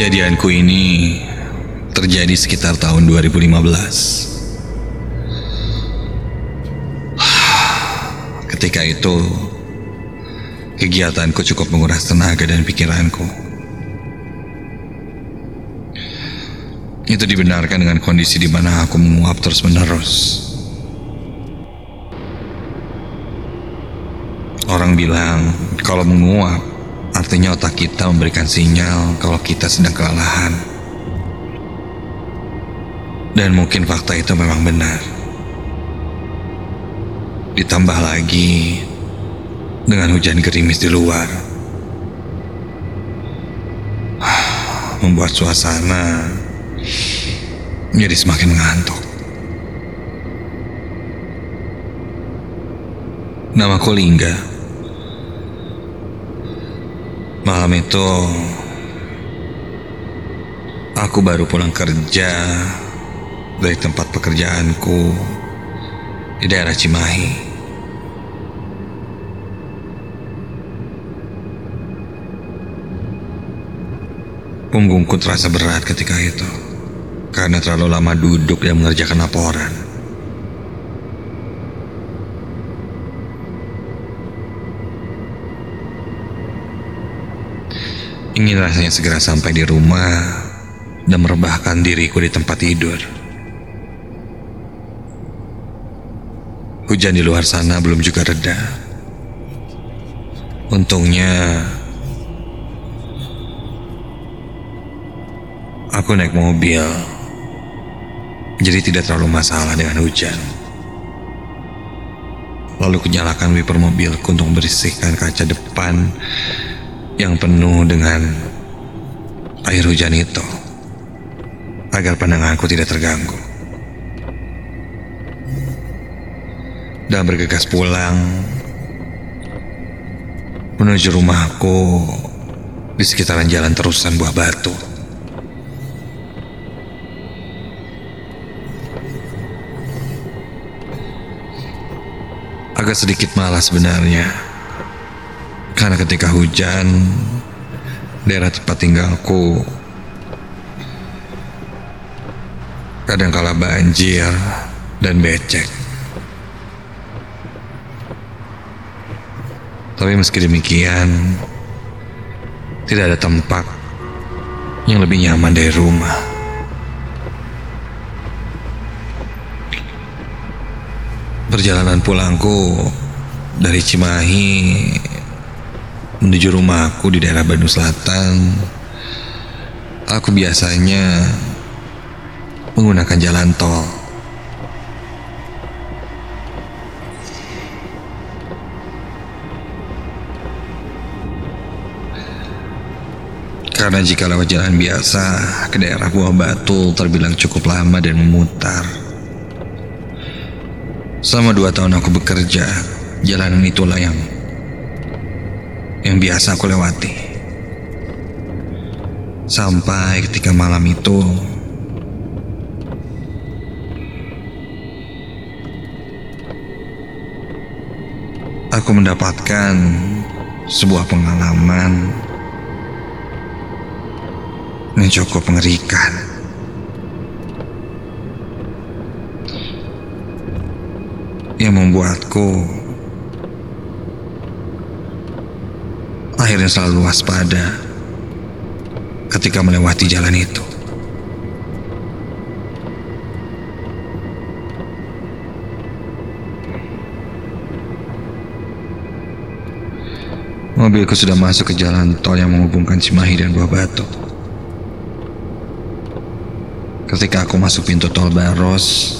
Kejadianku ini terjadi sekitar tahun 2015. Ketika itu, kegiatanku cukup menguras tenaga dan pikiranku. Itu dibenarkan dengan kondisi di mana aku menguap terus-menerus. Orang bilang kalau menguap artinya otak kita memberikan sinyal kalau kita sedang kelelahan. Dan mungkin fakta itu memang benar. Ditambah lagi dengan hujan gerimis di luar. Membuat suasana menjadi semakin ngantuk. Namaku Lingga. Malam itu aku baru pulang kerja dari tempat pekerjaanku di daerah Cimahi. Punggungku terasa berat ketika itu karena terlalu lama duduk dan mengerjakan laporan. Ingin rasanya segera sampai di rumah dan merebahkan diriku di tempat tidur. Hujan di luar sana belum juga reda. Untungnya aku naik mobil, jadi tidak terlalu masalah dengan hujan. Lalu kunyalakan wiper mobilku untuk membersihkan kaca depan yang penuh dengan air hujan itu agar pandanganku tidak terganggu. Dan bergegas pulang menuju rumahku di sekitaran jalan terusan buah batu. Agak sedikit malas sebenarnya. Karena ketika hujan, daerah tempat tinggalku kadang kala banjir dan becek. Tapi meski demikian, tidak ada tempat yang lebih nyaman dari rumah. Perjalanan pulangku dari Cimahi menuju rumahku di daerah Bandung Selatan, aku biasanya menggunakan jalan tol. Karena jika lewat jalan biasa ke daerah Buah Batu terbilang cukup lama dan memutar. Selama dua tahun aku bekerja, jalanan itulah yang yang biasa aku lewati. Sampai ketika malam itu aku mendapatkan sebuah pengalaman yang cukup mengerikan. Yang membuatku akhirnya selalu waspada ketika melewati jalan itu. Mobilku sudah masuk ke jalan tol yang menghubungkan Cimahi dan Buah Batu. Ketika aku masuk pintu tol Baros,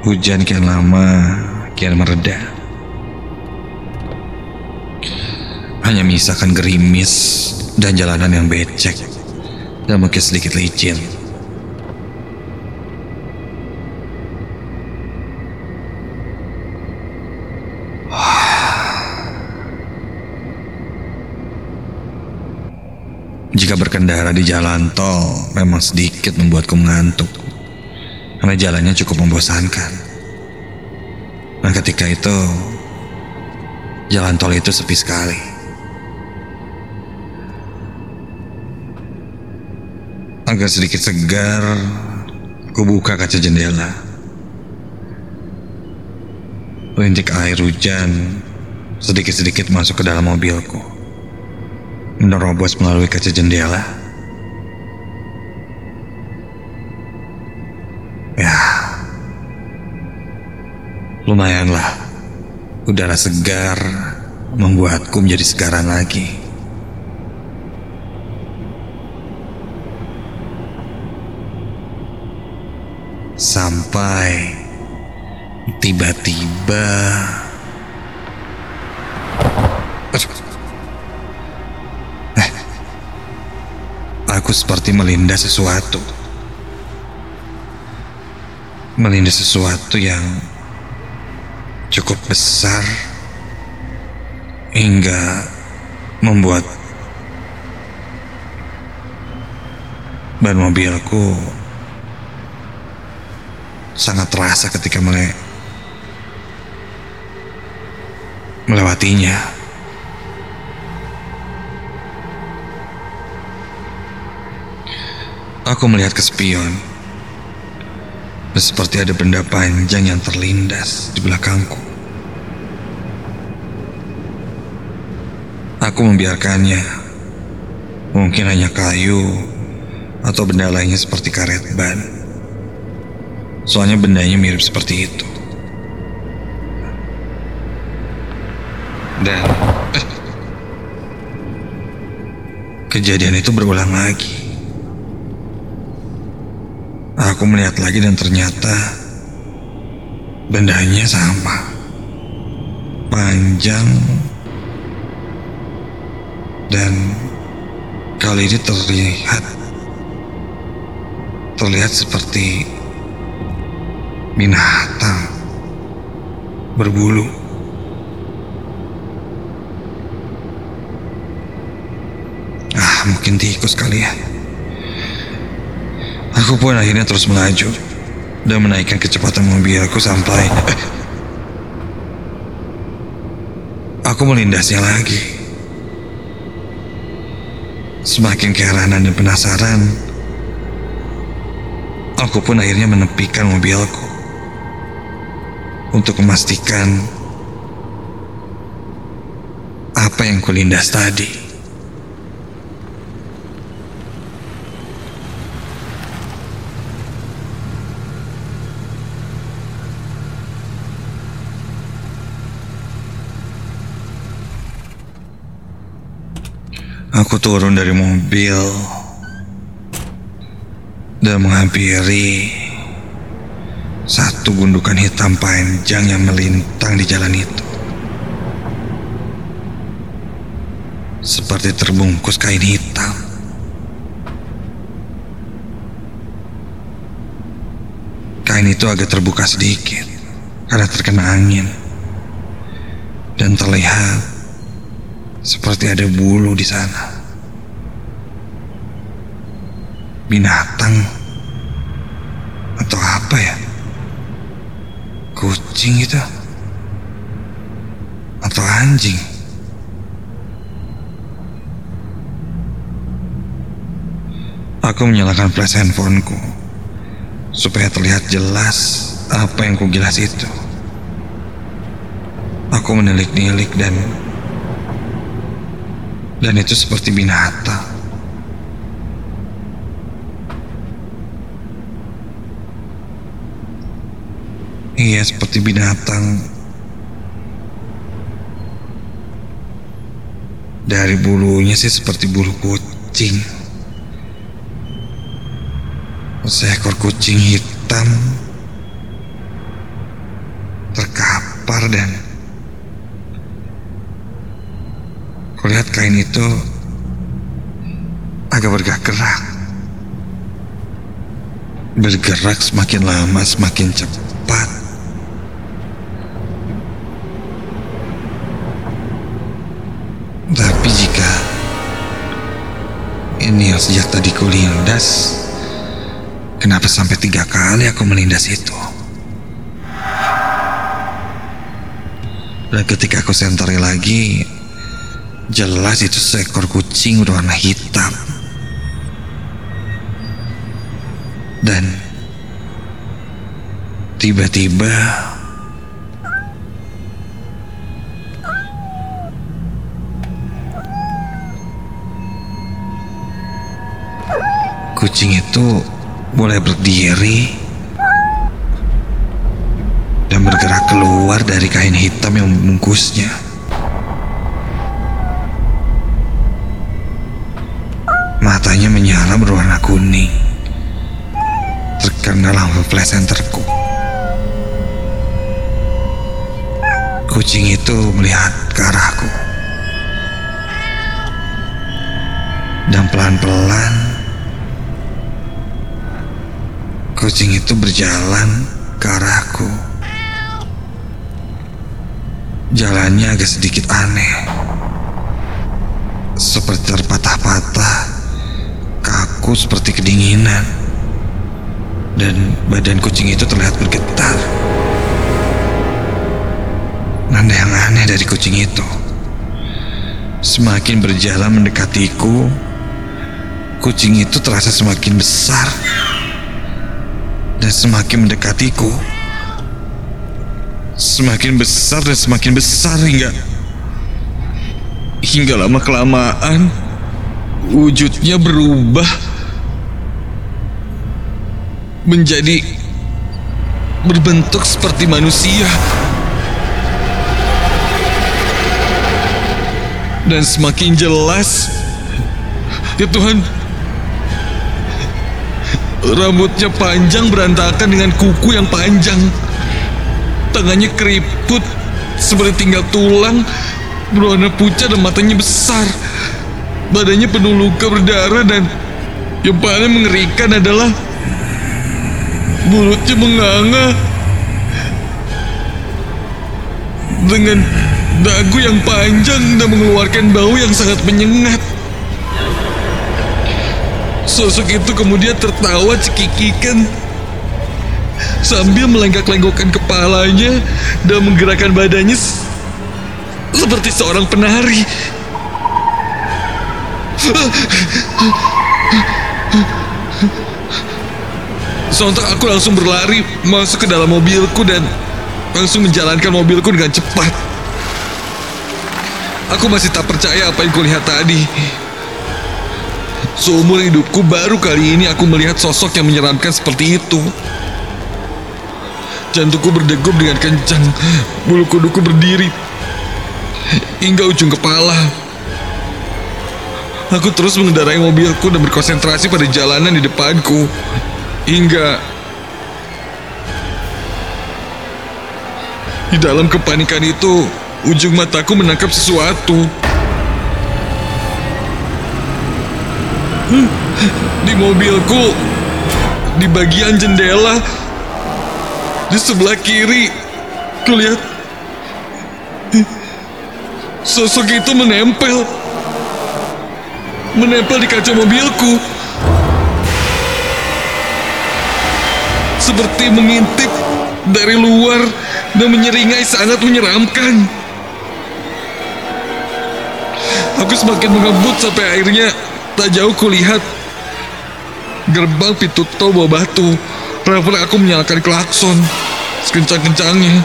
hujan kian lama kian mereda. Hanya menyisakan gerimis dan jalanan yang becek dan mungkin sedikit licin. Jika berkendara di jalan tol memang sedikit membuatku mengantuk. Karena jalannya cukup membosankan. Dan ketika itu jalan tol itu sepi sekali. Agak sedikit segar, ku buka kaca jendela. Rintik air hujan sedikit-sedikit masuk ke dalam mobilku. Menerobos melalui kaca jendela. Lumayanlah. Udara segar membuatku menjadi segaran lagi. Sampai tiba-tiba Eh, aku seperti melindas sesuatu. Melindas sesuatu yang cukup besar hingga membuat ban mobilku sangat terasa ketika mele melewatinya. Aku melihat ke spion. Seperti ada benda panjang yang terlindas di belakangku. Aku membiarkannya. Mungkin hanya kayu atau benda lainnya seperti karet ban. Soalnya bendanya mirip seperti itu. Dan eh, kejadian itu berulang lagi. Aku melihat lagi dan ternyata bendanya sama. Panjang dan kali ini terlihat terlihat seperti binatang berbulu. Ah, mungkin tikus kali ya. Aku pun akhirnya terus melaju dan menaikkan kecepatan mobilku sampai aku melindasnya lagi. Semakin keheranan dan penasaran, aku pun akhirnya menepikan mobilku untuk memastikan apa yang kulindas tadi. Aku turun dari mobil dan menghampiri satu gundukan hitam panjang yang melintang di jalan itu. Seperti terbungkus kain hitam. Kain itu agak terbuka sedikit karena terkena angin dan terlihat seperti ada bulu di sana. Binatang atau apa ya? Kucing itu atau anjing? Aku menyalakan flash handphoneku supaya terlihat jelas apa yang kugilas itu. Aku menilik-nilik dan dan itu seperti binatang. Iya, seperti binatang. Dari bulunya sih seperti bulu kucing. Seekor kucing hitam terkapar dan Kulihat kain itu agak bergerak-gerak. Bergerak semakin lama semakin cepat. Tapi jika ini yang sejak tadi kulindas, kenapa sampai tiga kali aku melindas itu? Dan ketika aku sentari lagi, jelas itu seekor kucing berwarna hitam. Dan tiba-tiba kucing itu mulai berdiri dan bergerak keluar dari kain hitam yang membungkusnya. Matanya menyala berwarna kuning, terkena lampu centerku. Kucing itu melihat ke arahku. Dan pelan-pelan kucing itu berjalan ke arahku. Jalannya agak sedikit aneh. Seperti terpatah-patah, kaku seperti kedinginan. Dan badan kucing itu terlihat bergetar. Nanda yang aneh dari kucing itu. Semakin berjalan mendekatiku, kucing itu terasa semakin besar dan semakin mendekatiku semakin besar dan semakin besar hingga hingga lama kelamaan wujudnya berubah menjadi berbentuk seperti manusia. Dan semakin jelas ya Tuhan rambutnya panjang berantakan dengan kuku yang panjang. Tangannya keriput seperti tinggal tulang berwarna pucat dan matanya besar. Badannya penuh luka berdarah dan yang paling mengerikan adalah mulutnya menganga dengan dagu yang panjang dan mengeluarkan bau yang sangat menyengat sosok itu kemudian tertawa cekikikan sambil melenggak-lenggokkan kepalanya dan menggerakkan badannya seperti seorang penari. Sontak aku langsung berlari masuk ke dalam mobilku dan langsung menjalankan mobilku dengan cepat. Aku masih tak percaya apa yang kulihat tadi. Seumur hidupku baru kali ini aku melihat sosok yang menyeramkan seperti itu. Jantungku berdegup dengan kencang, bulu kuduku berdiri hingga ujung kepala. Aku terus mengendarai mobilku dan berkonsentrasi pada jalanan di depanku hingga di dalam kepanikan itu ujung mataku menangkap sesuatu. Di mobilku, di bagian jendela, di sebelah kiri, kulihat sosok itu menempel, menempel di kaca mobilku, seperti mengintip dari luar dan menyeringai sangat menyeramkan. Aku semakin mengebut sampai akhirnya tak jauh kulihat gerbang pintu tol bawa batu. Refleks aku menyalakan klakson sekencang-kencangnya.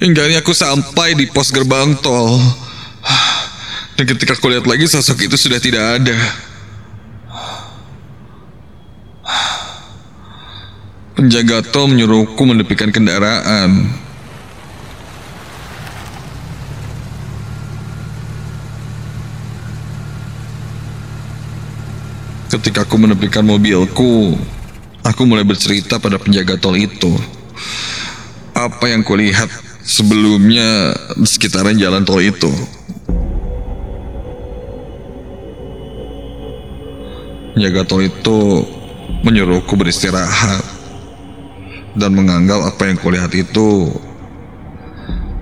Hingga ini aku sampai di pos gerbang tol. Dan ketika aku lihat lagi sosok itu sudah tidak ada. Penjaga tol menyuruhku menepikan kendaraan. Ketika aku menepikan mobilku, aku mulai bercerita pada penjaga tol itu. Apa yang kulihat sebelumnya di sekitaran jalan tol itu. Penjaga tol itu menyuruhku beristirahat dan menganggap apa yang kulihat itu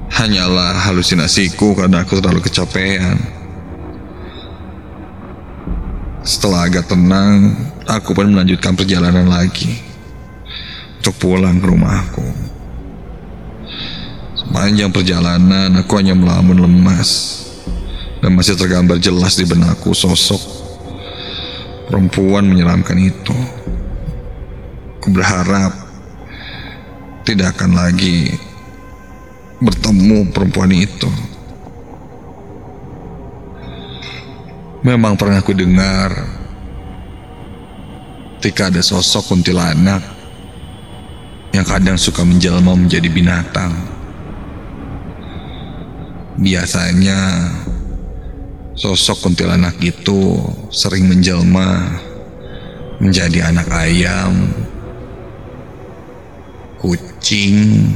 hanyalah halusinasiku karena aku terlalu kecapean. Setelah agak tenang, aku pun melanjutkan perjalanan lagi untuk pulang ke rumahku. Sepanjang perjalanan, aku hanya melamun lemas dan masih tergambar jelas di benakku sosok perempuan menyeramkan itu. Aku berharap tidak akan lagi bertemu perempuan itu. Memang pernah aku dengar ketika ada sosok kuntilanak yang kadang suka menjelma menjadi binatang. Biasanya sosok kuntilanak itu sering menjelma menjadi anak ayam, kucing,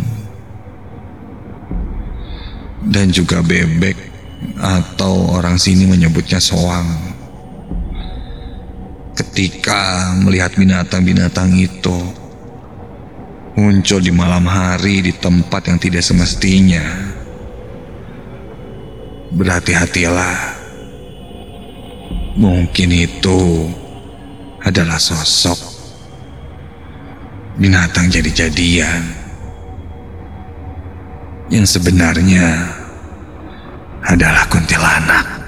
dan juga bebek atau orang sini menyebutnya soang. Ketika melihat binatang-binatang itu muncul di malam hari di tempat yang tidak semestinya, berhati-hatilah. Mungkin itu adalah sosok binatang jadi-jadian yang sebenarnya adalah kuntilanak.